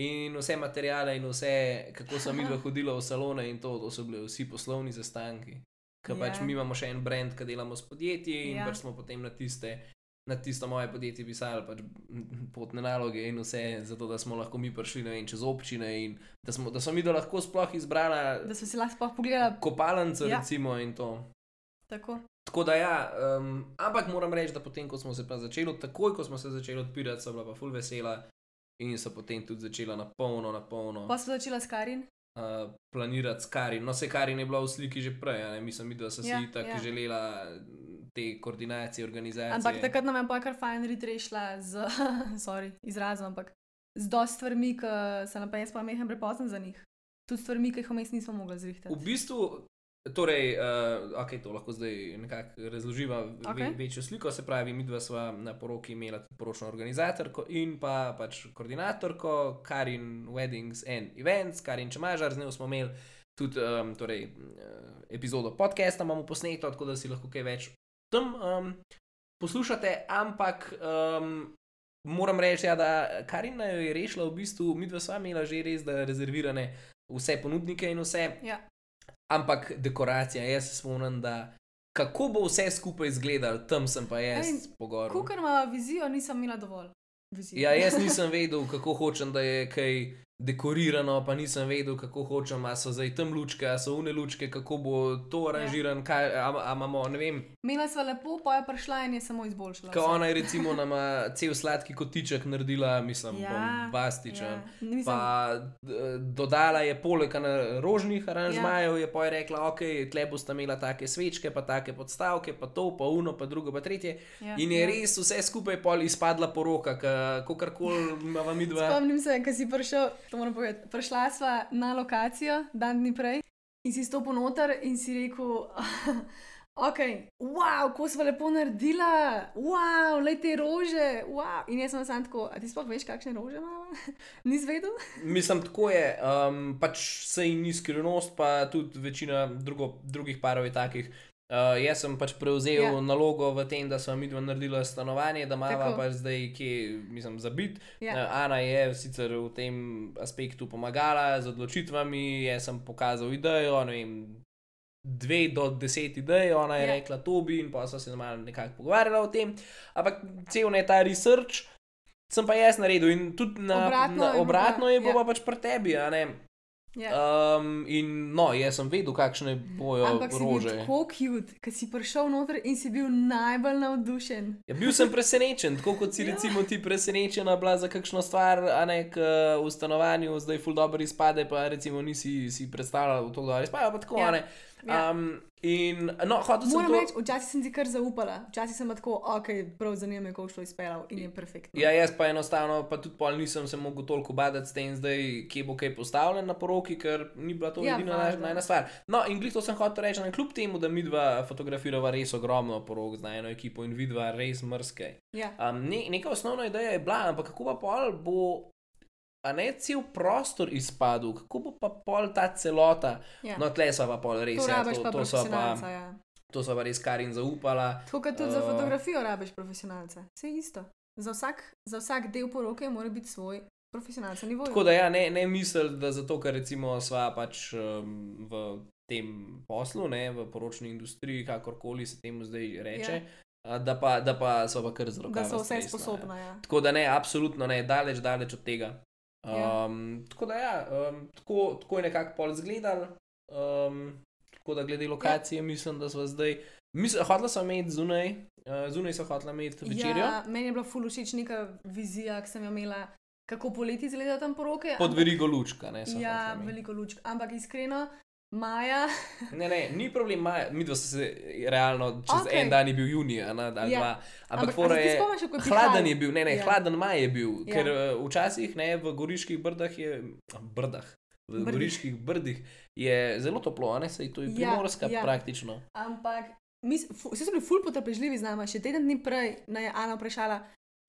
In vse materijale, in vse, kako so mi dva hodila v salone, in to, to so bili vsi poslovni sestanki. Ker pač Ja. mi imamo še en brand, ki delamo s podjetji, in Ja. ja. pač smo potem na tiste. Na tisto moje podjetje pisali pač potne naloge in vse, zato da smo lahko mi prišli vem, čez občine in da smo, da smo mi da lahko sploh izbrali Da sem si lahko sploh pogledala kopalnico, ja. recimo, in to. tako. Tako da ja, um, ampak moram reči, da potem, ko smo se pa začeli, takoj ko smo se začeli odpirati, so bila pa full vesela in so potem tudi začela na polno, na polno. Pa sem začela s Karin, uh, planirati s Karin. No, se Karin je bila v sliki že prej, a ne? mislim, da so si Ja, tako ja. želela te koordinacije, organizacije. Ampak takrat nam je pa kar fajn ritrešla z, *laughs* sorry, izrazom, ampak z dosti stvarmi, ki se nam pa jaz pa mehem prepozno za njih. Tudi stvarmi, ki jih vmes nismo mogli zrihtati. V bistvu, torej, uh, ok, to lahko zdaj nekako razloživa okay. Ve, večjo sliko. Se pravi, mi dva sva na poroki imela poročno organizatorko in pa pač koordinatorko, Karin Weddings and Events, Karin Čemažar, z njo smo imeli tudi um, torej, eh, epizodo podcasta, imamo posneto, tako da si lahko kaj več tam um, poslušate, ampak. Um, Moram reči, ja, da Karina jo je rešila, v bistvu, mi dva sva imela že res, rezervirane vse ponudnike in vse, Ja. Ampak dekoracija, jaz se spomnim, da kako bo vse skupaj izgledalo, tam sem pa jaz Ej, pogorel. Kukar ima vizijo, nisem imela dovolj. Vizijo. Ja, jaz *laughs* nisem vedel, kako hočem, da je kaj dekorirano, pa nisem vedel, kako hočem, a so zdaj tam lučke, a so une lučke, kako bo to aranžiran, kaj, a, a imamo, ne vem, Imela sva lepo, pa je prišla in je samo izboljšala. Ko vse. ona je recimo *laughs* nama cel sladki kotiček naredila, mislim, Ja, bombastičen. Ja. Mislim, Pa dodala je poleg rožnih aranžmajev, Ja. je pa je rekla, ok, tle boste imela take svečke, pa take podstavke, pa to, pa uno, pa drugo, pa tretje. ja, In je ja. res vse skupaj pol izpadla poroka, kako karkoli imamo mi dva. Spomnim se, ko si prišel, to moram povedati. Prišla sva na lokacijo dan dni prej in si stopil noter in si rekel, *laughs* ok, wow, ko sva lepo naredila, wow, le te rože, wow. In jaz sem sam tako, a ti sploh veš, kakšne rože imamo? *laughs* Nisi vedel? Mislim, tako je, um, pač se jim ni skrivnost, pa tudi večina drugo, drugih parov je takih. Uh, jaz sem pač prevzel Ja. ja. nalogo v tem, da sem midva naredila stanovanje, da imamo pač zdaj, ki mislim, za bit. Ja. Uh, Ana je sicer v tem aspektu pomagala z odločitvami, jaz sem pokazal idejo, ne vem. Dve do deset idej, ona je Ja. ja. rekla to bi, in pa so se malo nekako pogovarjala o tem. Ampak cel ne ta research sem pa jaz naredil in tudi na Obratno na, je bilo obratno pa- je bilo ja. pa pač pri tebi. a ne. Ja. Um, in no, jaz sem vedel, kakšne bojo Ampak rože. tako cute, ker si prišel noter in si bil najbolj navdušen. Ja, bil sem presenečen, tako kot si *laughs* Ja. recimo ti presenečena bila za kakšno stvar, a ne k v stanovanju zdaj ful dobro izpade, pa recimo nisi si predstavljala, da to dobro izpade, pa tako, Ja. a ne. Ja. Um, in no, hotel sem Moram to. reči, včasih sem ti kar zaupala, včasih sem tako, ok, prav zanima me, kako šlo izpeljal in je perfektno. Ja, jaz pa enostavno, pa tudi pol nisem se mogel toliko badati s tem, zdaj, kje bo kaj postavljen na poroki, ker ni bila to Ja, ja, edina najna stvar. No, in glih to sem hotel reči, da kljub temu, da mi dva fotografirava res ogromno porok z eno ekipo in vidva res mrske. Ja. Um, ne, neka osnovna ideja je bila, ampak kako pa pol bo. A ne cel prostor izpadel, kako bo pa pol ta celota. Ja. No, tle so pa pol res, to ja, to, pa to, so pa. Ja. to so pa res kar in zaupala. Tako kot tudi za Eh. fotografijo rabiš profesionalca. Vse isto. Za vsak, za vsak del poroke mora biti svoj profesionalca nivo. Tako da ja, ne, ne misli, da zato, ker recimo sva pač um, v tem poslu, ne, v poročni industriji, kakorkoli se temu zdaj reče, ja. da, pa, da pa so pa kar zelo da so vse sposobna. Ja. Tako da ne, absolutno ne, daleč, daleč od tega. Um, tako da ja, um, tako, tako je nekako pol izgledal. Um, tako da glede lokacije, ja. mislim, da smo zdaj. Mislim, hotla sem imeti zunaj, uh, zunaj so hotla imeti večerjo. Ja, meni je bila ful všeč neka vizija, ki sem jo imela, kako poleti izgledajo tam poroke. Pod ampak- verigo lučka, ne Ja, veliko lučk. Ampak iskreno, Maja. *laughs* Ne, ne, ni problem, maja, mi dva se realno, čez okay. en dan je bil junij, ali Ja. dva. Ampak, Ampak, je. spomniš, Hladen je bil, ne, ne, Ja. ja. hladen maj je bil, Ja. ja. ker uh, včasih ne, v goriških brdah je, brdah, v Brdih. goriških brdih je zelo toplo, ne, sej to je primorska ja. ja. praktično. Ampak mis, fu, vsi so bili ful potrpežljivi z nami. Še teden dni prej naj je Ana vprašala,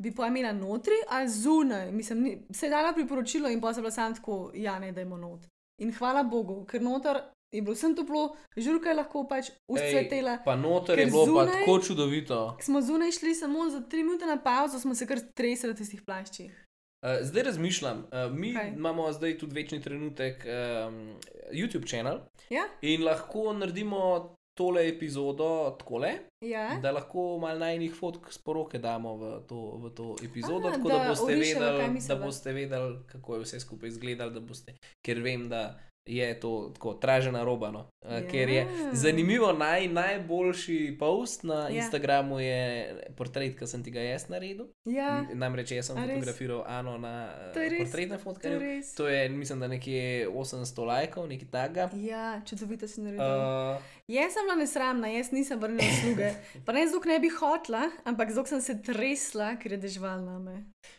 bi pa imela notri ali zunaj. Mislim, ni, se je dala priporočilo in pa se je bila sam tako, ja, ne, dajmo not. In hvala Bogu, ker noter je bilo vsem toplo, žurka je lahko pač usvetela. Pa noter je bilo pa zunaj- tako čudovito. Smo zunaj šli samo za tri minute na pauzo, smo se kar tresli v tistih plaščih. Uh, zdaj razmišljam, uh, mi Kaj? imamo zdaj tudi večni trenutek um, YouTube kanal Ja, in lahko naredimo tole epizodo takole. ja. Da lahko malo najnih fotk sporoke damo v to, v to epizodo, A, tako da da boste, orišemo, kaj vedeli, da boste vedeli, kako je vse skupaj izgledalo. Boste, ker vem, da je to tako tražena roba. No? Uh, Ja. Ker je zanimivo, naj, najboljši post na Ja. Instagramu je portret, ki sem ti ga jaz naredil. Ja, N- Namreč jaz sem A res? fotografiral Ano na uh, res, portretnem to je res. To je, mislim, da nekje 800 lajkov, nekaj takega. Ja, čudovito si naredil. Uh, Jaz sem bila nesramna, jaz nisem vrnila sluge. Pa ne ker ne bi hotla, ampak zato sem se tresla, ker je dežval na me.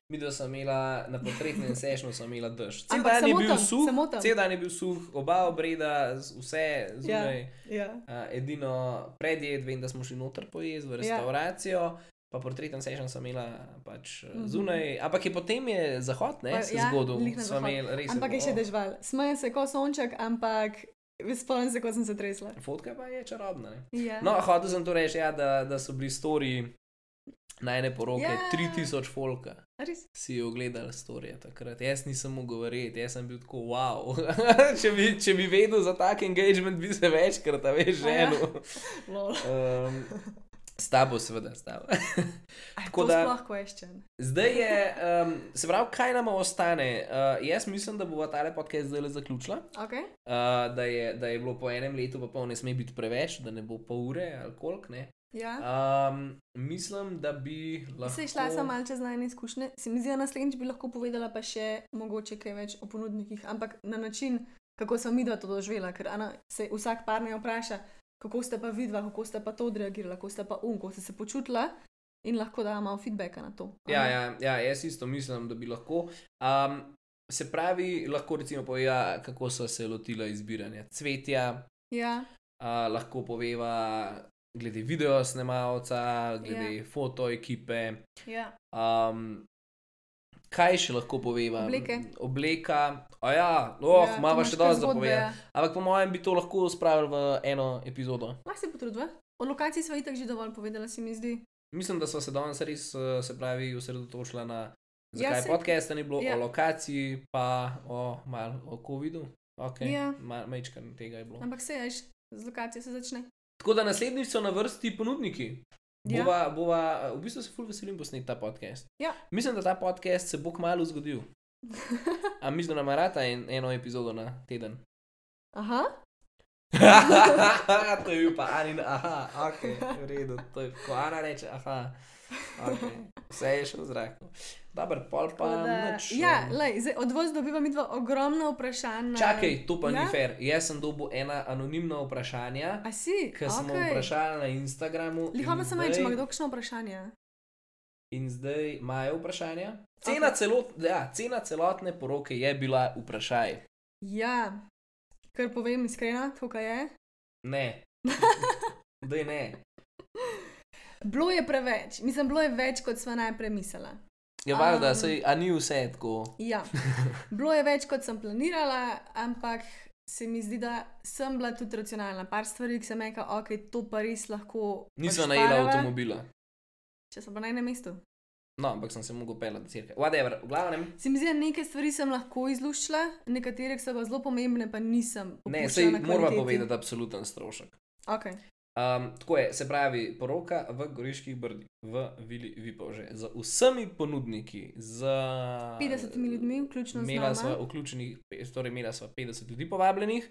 Mi dva sem imela na portretnem sešnu, sem imela dež. Cel dan je bil suh, cel dan je bil suh, oba obreda, vse zunaj. Ja. Uh, edino predjed, vem, da smo šli noter pojesti v Ja. restauracijo. Pa portreten sešen sem imela pač mm -hmm. zunaj, ampak je potem je zahod, ne, Pa- se ja, zgodil. imeli res. Ampak je še oh, dežval. Smejem se kot sonček, ampak spomnim se, ko sem se tresla. Fotka pa je čarobna. Ne? Ja. No, hotel sem to reči, ja, da, da so bili stori najne poroke, Ja. yeah. 3000 folka. Res? Si ogledal storije takrat. Jaz nisem mogel verjeti, jaz sem bil tako wow. *laughs* če, bi, če bi vedel za tak engagement, bi se večkrat, a veš, ja. ženil. Lol. Um, s tabo, seveda, s tabo. Tako da- sploh question. Zdaj je, um, se pravi, kaj nam ostane? Uh, jaz mislim, da bo ta podcast zdaj le zaključila. Okay. Uh, da, je, da je bilo po enem letu, pa pol ne sme biti preveč, da ne bo pol ure ali koliko. Ja. Um, mislim, da bi lahko. Se šla sem malce z najne izkušnje. Se mi zdi, da naslednjič bi lahko povedala pa še mogoče kaj več o ponudnikih, ampak na način, kako sem midva to doživela, ker ana, se vsak par ne vpraša, kako ste pa vidva, kako ste pa to odreagirala, kako ste pa um, kako ste se počutila in lahko da malo feedbacka na to. Ja, ja, ja, jaz isto mislim, da bi lahko. Um, se pravi, lahko recimo poveva, kako so se lotila izbiranja cvetja, ja. uh, lahko poveva glede video snemalca, glede Ja. foto ekipe. ja. Um, kaj še lahko poveva? Obleke. Obleka, a ja, oh, ja, imamo še dosti za zgodbe, povedati. ja. Ampak po mojem bi to lahko spravili v eno epizodo. Lahko se potrudva. O lokaciji sva itak že dovolj povedala, se mi zdi. Mislim, da smo se danes res, eh, se pravi, osredotočili na Ja, zakaj saj- podcast ni bilo, ja. o lokaciji, pa o, mal, o COVID-u. Okay. Ja. Ma, Majčkan tega je bilo. Ampak se ješ, z lokacije se začne. Tako da naslednjič so na vrsti ponudniki. Ja. Bova, bova, v bistvu se ful veselim posneti ta podcast. Ja. Mislim, da ta podcast se bo kmalo zgodil. *laughs* A mislim, da nam rata en, eno epizodo na teden. Aha, *laughs* to je bil pa Anin, aha, ok, v redu, to je ko Ana reče, aha, ok, vse je še v zraku. Dobar, pol pa da, nič. ja, lej, zdaj, od vas dobivam midva ogromno vprašanj. Čakaj, to pa ja? ni fair. Jaz sem dobil ena anonimna vprašanja, A si? ki smo Okej. vprašali na Instagramu. in Lihovo sem reči, ima kdo kakšno vprašanje? In zdaj imajo vprašanja. Cena, okay. celot, ja, cena celotne poroke je bila vprašaj. Ja, ker povem iskreno, tukaj je. Ne. Daj ne. Bilo je preveč, mislim, bilo je več, kot sva najprej mislila. Je valjda, Um, sej, a ni vse tako. Ja, *laughs* bilo je več, kot sem planirala, ampak se mi zdi, da sem bila tudi racionalna. Par stvari, ki sem rekla, ok, to pa res lahko. Nisem odšparava, najela avtomobila. Če sem pa na enem mestu. No, ampak sem se mogel pelati do cirke. Whatever, v glavnem. Se mi zdi, da neke stvari sem lahko izluščila, nekatere so pa zelo pomembne, pa nisem. Ne, sej moramo povedati absoluten strošek. Okay. Um, tako je, se pravi, poroka v Goriških brdih, v Vili Vipovže, z vsemi ponudniki, z 50 ljudmi, vključno z nama. sva vključenih, torej imela sva 50 ljudi povabljenih.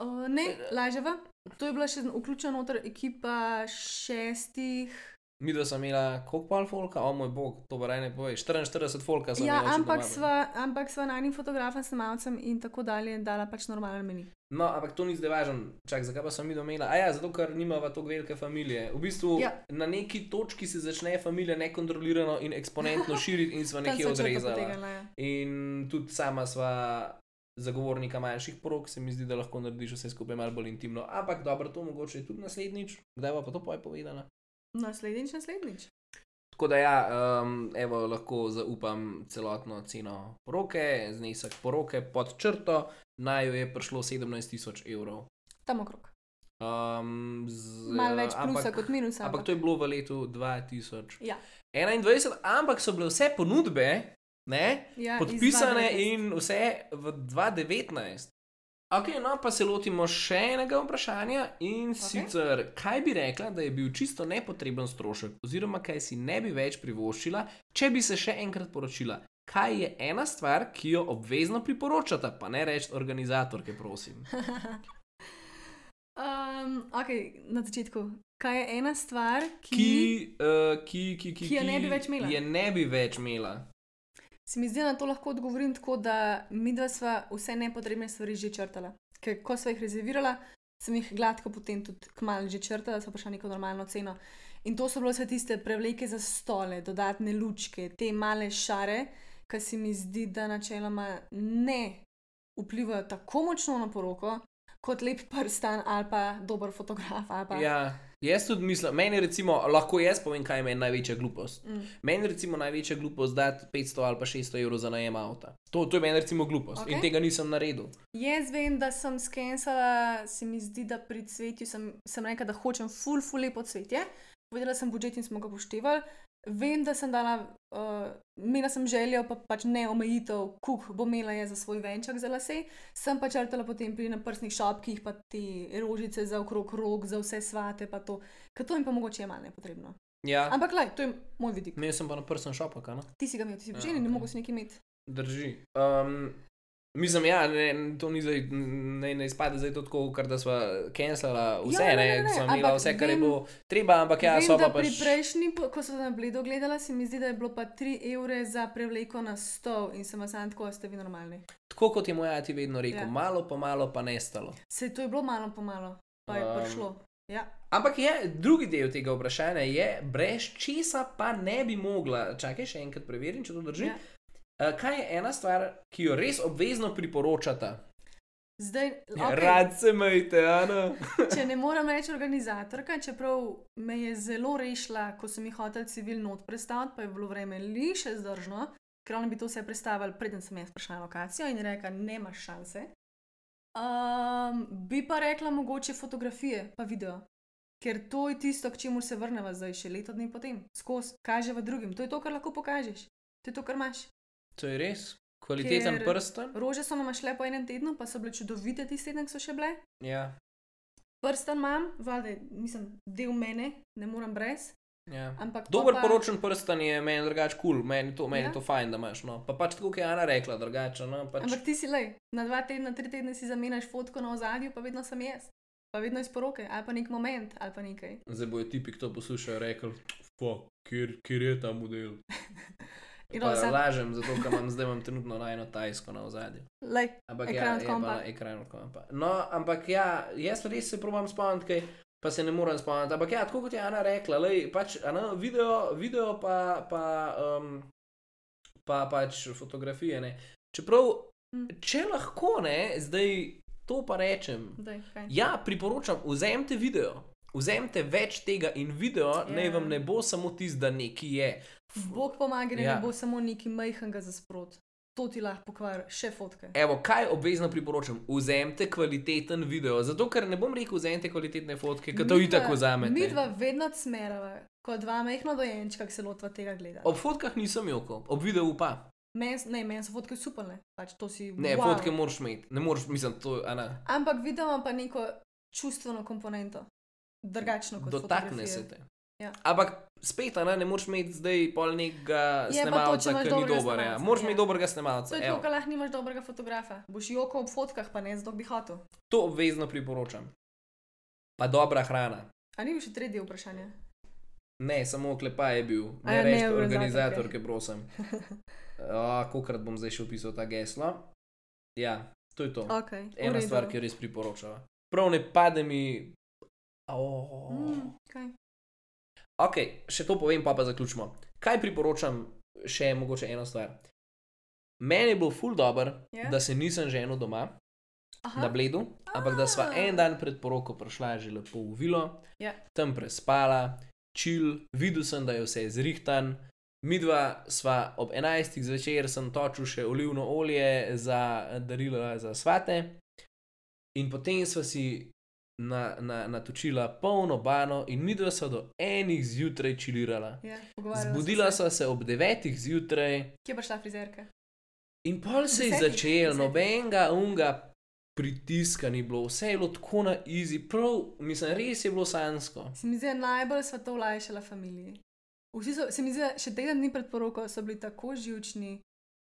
Uh, ne, laževa. To je bila še vključena noter ekipa šestih. Mi dva smo imela koliko pol folka, o moj bog, to pa raj ne poveš, 44 folka smo Ja, očitno ampak sva, ampak sva najnim fotografom, snemalcem in tako dalje dala pač normalen meni. No, ampak to ni zdaj važno. Čak, zakaj pa sem mi domela? A ja, zato ker nimava tako velike družine. V bistvu Ja. na neki točki se začne družina nekontrolirano in eksponentno *laughs* širiti in sva nekje odrezala. potegnila, ja. In tudi sama sva zagovornika manjših porok, se mi zdi, da lahko narediš vse skupaj malo bolj intimno. Ampak dobro, to mogoče tudi naslednjič. Kdaj bo pa to poj povedala? Naslednjič, naslednjič. Tako da ja, um, evo, lahko zaupam celotno ceno poroke, znesek poroke pod črto, naj jo je prišlo 17 tisoč evrov. Tam okrog. Um, z, Malo več plusa ampak, kot minusa. Ampak to je bilo v letu 2021, Ja. ampak so bile vse ponudbe ne, Ja, podpisane 2019. in vse v 2019. Ok, no pa se lotimo še enega vprašanja in okay. sicer, kaj bi rekla, da je bil čisto nepotreben strošek, oziroma kaj si ne bi več privoščila, če bi se še enkrat poročila. kaj je ena stvar, ki jo obvezno priporočata, pa ne reči organizatorke, prosim. *laughs* Um, ok, na začetku. Kaj je ena stvar, ki, Ki, uh, ki, ki, ki, Ki je ne bi več imela. Je ne bi več imela. Se mi zdi, da na to lahko odgovorim tako, da mi dva sva vse nepotrebne stvari že črtala. Ker ko sva jih rezervirala, sem jih gladko potem tudi kmalo že črtala, so prišla neko normalno ceno. In to so bile vse tiste prevleke za stole, dodatne lučke, te male šare, ki se mi zdi, da načeloma ne vplivajo tako močno na poroko, kot lep prstan ali pa dober fotograf. ali Pa, Ja, jaz tudi mislim, meni recimo, lahko jaz povem, kaj je meni največja glupost. Mm. Meni recimo največja glupost dati 500 ali pa 600 evrov za najem avta. To, to je meni recimo glupost okay. in tega nisem naredil. Jaz vem, da sem skensala, se mi zdi, da pri cvetju sem, sem rekla, da hočem full, full lepo cvetje. Povedala sem budžet in smo ga poštevali. Vem, da sem dala, uh, imela sem željo, pa pač ne omejitev, kuk bo imela je za svoj venček za lase. Sem pa črtala potem pri naprsnih šopkih, pa te rožice za okrog rok, za vse svate, pa to. Ker to jim pa mogoče je malo nepotrebno. Ja, Ampak, lej, to je moj vidik. imel sem pa na prsem šopak, a ne? Ti si ga imel, ti si Ja, bil željen, ne mogo si nekaj imeti. Drži. Um, mislim, ja, ne, to ni zdaj, ne, ne izpade zdaj tako, kar da smo cancelala vse, Ja, ne, ne, ne, ne, ne, ne, imela vse, kar je vem- bilo treba, ampak ja, Vem, so pa pri pač. prejšnji, po- ko so na bledo gledala, se mi zdi, da je bilo pa 3 evre za prevleko na stol in sem sam tako, ste vi normalni. Tako kot je moj ati vedno rekel, Ja. ja. malo po malo pa nestalo. Se to je bilo malo po malo, pa je um, prišlo. Ja. Ampak je drugi del tega vprašanja, je, brez česa pa ne bi mogla. Čakaj, še enkrat preverim, če to drži. Ja. Ja. Kaj je ena stvar, ki jo res obvezno priporočata? Zdaj, Ja, okay, Rad se majte, Ana. *laughs* če ne moram reči organizatorka, čeprav me je zelo rešila, ko sem jih hotel civilno odprestaviti, pa je bilo vreme li še zdržno, ker oni bi to vse predstavili, preden sem jaz prišla na lokacijo in rekla, nemaš šanse. Um, bi pa rekla mogoče fotografije, pa video. Ker to je tisto, k čemu se vrnemo zdaj, še leto dni potem, skozi, kaže v drugim. To je to, kar lahko pokažeš, to je to, kar imaš. To je res. Kvaliteten Ker- prsten. Rože so nam šle po enem tednu, pa so bile čudovite tisti teden, ko so še bile. Ja, Prsten imam, valjda, nisem del mene, ne morem brez. ja. Ampak Dober pa, poročen prsten je meni drugače kul, cool. meni, to, meni Ja. to fajn, da imaš. No. Pa pač tako, kot je Ana rekla, drugače. No. Pač, Ampak ti si le, na dva tedna, tri tedne si zamenjaš fotko na ozadju, pa vedno sem jaz. Pa vedno iz poroke, ali pa nek moment, ali pa nekaj. Zdaj bojo tipi, ki to poslušajo, rekli, kjer, kjer je ta model. *laughs* Roza. lažem, zato ker imam zdaj imam trenutno najno tajsko na ozadju. Ampak Ekran ja, od je kompa. pa na ekran od kompa. No, ampak ja, jaz res se probam spomniti, kaj, pa se ne morem spomniti. Ampak ja, tako kot je Ana rekla, lej, pač, ana, video, video pa, pa, um, pa pač fotografije. Ne. Čeprav, Mm. če lahko ne, zdaj to pa rečem. daj, kaj. Ja, priporočam, vzemite video. Vzemite več tega in video, Ja. yeah. naj vam ne bo samo tisto, da nekaj je. Bog pomaga, da Ja. ne bo samo neki majhnega za sprot. To ti lahko pokvari, še fotke. Evo, kaj obvezno priporočam? Vzemite kvaliteten video. Zato, ker ne bom rekel, vzemite kvalitetne fotke, ker to Midva- itak vzamete. Mi dva vedno smerava, kot dva majhna dojenčka, ki se lotva tega gleda. Ob fotkah nisem joko, ob videu pa. Men, ne, meni so fotke super, ne. Pač to si. Ne, wow. wow. fotke moraš imeti, ne moreš, mislim, to je ena. Ampak video ima pa neko čustveno komponento, drugačno kot Dotakne se te. Ja. Ampak spet, ne, ne moreš imeti zdaj pol nekega Je snemalca, ki ni dober. Ja. Moraš ja. imeti dobrega snemalca. To je to, kar lahko nimaš dobrega fotografa. Boš joko ob fotkah, pa ne zato bi hotel. To obvezno priporočam. Pa dobra hrana. A ni bil še tretji vprašanje? Ne, samo oklepaj je bil, A ne ja, reči organizator, ki prosim. *laughs* Kokrat bom zdaj še opisal ta geslo. Ja, to je to. Okay, Ena stvar, ki jo res priporočam. Prav ne pade mi. Oh. Mm, okay. Ok, še to povem, pa pa zaključimo. Kaj priporočam, še mogoče eno stvar. Meni je bil ful dobr, Ja. da se nisem ženil doma Aha, na bledu, ampak da sva A. en dan pred poroko prišla že lepo v vilo, Ja. tam prespala, čil, videl sem, da je vse zrihtan. Midva sva ob 11. zvečer, sem točil še olivno olje za darilo za svate, in potem sva si na, na, natočila polno bano, in midva sva do enih zjutraj čilirala. ja, Zbudila se. sva se ob 9. zjutraj, Kje pa šla frizerka? in pol se je začel, nobenega unga pritiska ni bilo, vse je bilo tako na easy, prav, mislim, res je bilo sansko. Se mi zdi, da najbolj sva to olajšala familiji. Vsi so, se mi zdi, še teden dni pred poroko so bili tako živčni,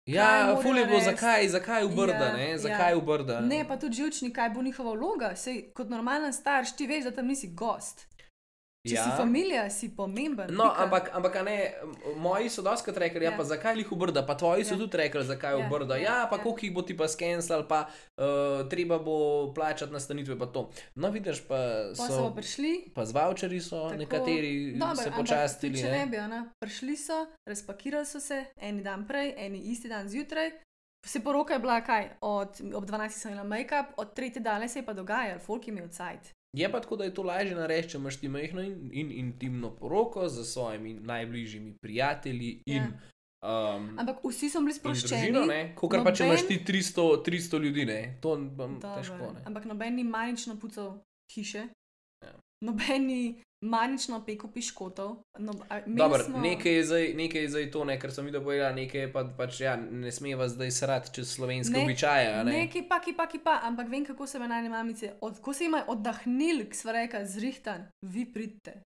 Ja, morajo ful je bilo, zakaj, zakaj v Brda, Ja, ne? ja. Zakaj v Brda? Ne, pa tudi živčni, kaj bo njihova vloga. Sej, kot normalen starš, ti veš, da tam nisi gost. Če ja. si familija, si pomemben. No, pika. ampak, ampak ne, moji so doskrat rekli, ja, Ja. pa zakaj jih obrda, pa tvoji so Ja. tudi rekli, zakaj Ja, obrda. ja, Ja, pa ja. koliko jih bo ti pa skenslal, pa uh, treba bo plačati nastanitve, pa to. No, vidiš, pa Pa so so, pa prišli. pa z voucheri so Tako, nekateri Dobre, se počastili. Če ne. ne bi, ona, prišli so, razpakirali so se, eni dan prej, eni isti dan zjutraj. Se poroka je bila kaj, od, ob 12. sem imela make-up, od 3. dane se je pa dogajalo, folk je imel cajt. Je pa tako, da je to lažje narediti, če imaš ti majhno in, in intimno poroko z svojimi najbližjimi prijatelji in, Ja. um, Ampak vsi so bili sproščeni. ne? Kakor pa če imaš noben- ti 300, 300 ljudi, ne? To je Dobro, težko. Ne? Ampak noben ni manično pucal hiše, Ja. noben ni manično pekel piškotov. No, Dobro, smo- nekaj, je zdaj, nekaj je zdaj to, ne, kar sem videl povedal, nekaj je pa, pač, ja, ne smeva zdaj srati čez slovenske Ne, običaje. Ne? Neki pa, ki pa, ki pa, ampak vem, kako se me najne mamice, od, ko se jim je oddahnil, k svareka, zrihtan, vi pridite.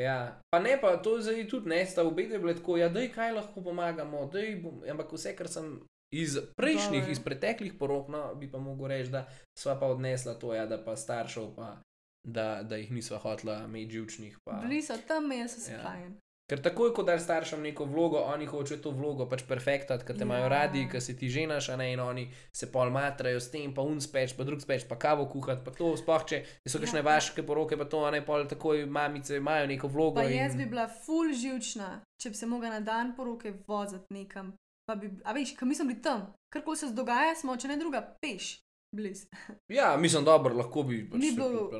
Ja. Pa ne, pa to zdaj tudi ne, sta obe dve bile tako, ja, da je kaj lahko pomagamo, daj bom, ampak vse, kar sem iz prejšnjih, Dobro. iz preteklih porok, no, bi pa mogel reči, da sva pa odnesla to, ja, da pa staršev, pa da, da jih nisva hotla imeti živčnih. Pa. Bili so tam, imeli so se Ja. fajn. Ker takoj, ko daš staršem neko vlogo, oni hočejo to vlogo pač perfektati, ker te imajo Ja. radi, ker si ti ženaš, a ne in oni se pol matrajo s tem, pa un speč, pa drug speč, pa kavo kuhati, pa to sploh če so Ja, kakšne ja. vaške poroke, pa to, a ne pol takoj mamice imajo neko vlogo. Pa jaz in... bi bila full živčna, če bi se mogla na dan poroke voziti nekam. Pa Bi, a veš, kam nisem bil tam, kar ko se dogaja, smo, če ne druga, peš, bliz. Ja, mislim, dobro, lahko bi pač Ni bilo.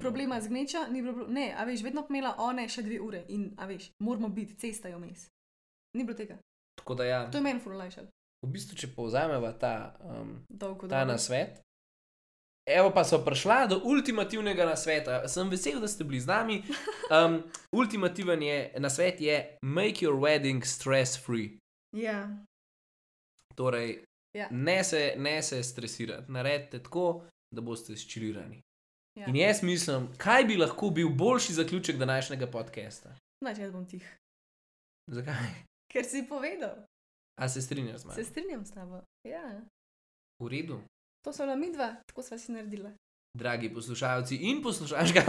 Problema z gnečo, ni bilo, ne, a veš, vedno pomela one še dve ure in, a veš, moramo biti, cesta je vmes. Ni bilo tega. Tako da ja, To je meni full olajšalo. v bistvu, če povzameva ta, um, Dolgo ta dolgo. nasvet. Evo pa so prišla do ultimativnega nasveta. Sem vesel, da ste bili z nami. *laughs* Um, ultimativen je, nasvet je: make your wedding stress free. Ja, Torej, Ja. ne, se, ne se stresirati, naredite tako, da boste ščilirani. ja. In jaz mislim, kaj bi lahko bil boljši zaključek današnjega podcasta? Znači, jaz bom tih. Zakaj? Ker si povedal, A se strinjaš z mano? se strinjam s tabo. Ja. V redu. To so bila midva, tako sva si naredila. Dragi poslušalci in poslušalka,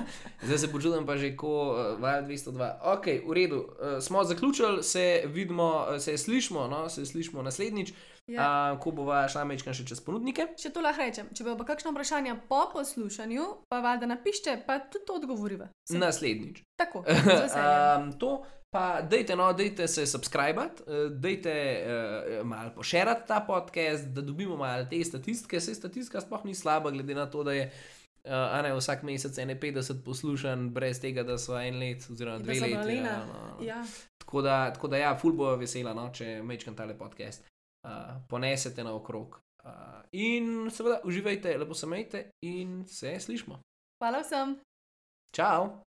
*laughs* zdaj se počutim pa že kot uh, Val 202. Ok, v redu, uh, smo zaključili, se vidimo, uh, se slišmo, no, se slišmo naslednjič. Ja. uh, ko bova šla mečkam še čez ponudnike. Če to lahko rečem, če bo pa kakšno vprašanje po poslušanju, pa valjda napišite, pa tudi to odgovoriva. Sem- Naslednjič. Tako, *laughs* um, to pa dejte, no, dejte se subskrbati, uh, dejte uh, malo pošerati ta podcast, da dobimo malo te statistike. Se statistika sploh ni slaba, glede na to, da je. Uh, a ne vsak mesec 51 poslušan, brez tega, da so en let, oziroma dve leti. Ja, no. Ja. Tako da, tako da ja, ful bo vesela, no, če mečkam tale podcast. Uh, ponesete naokrog. Uh, in seveda uživajte, lepo se majte in se slišmo. Hvala vsem. Čau!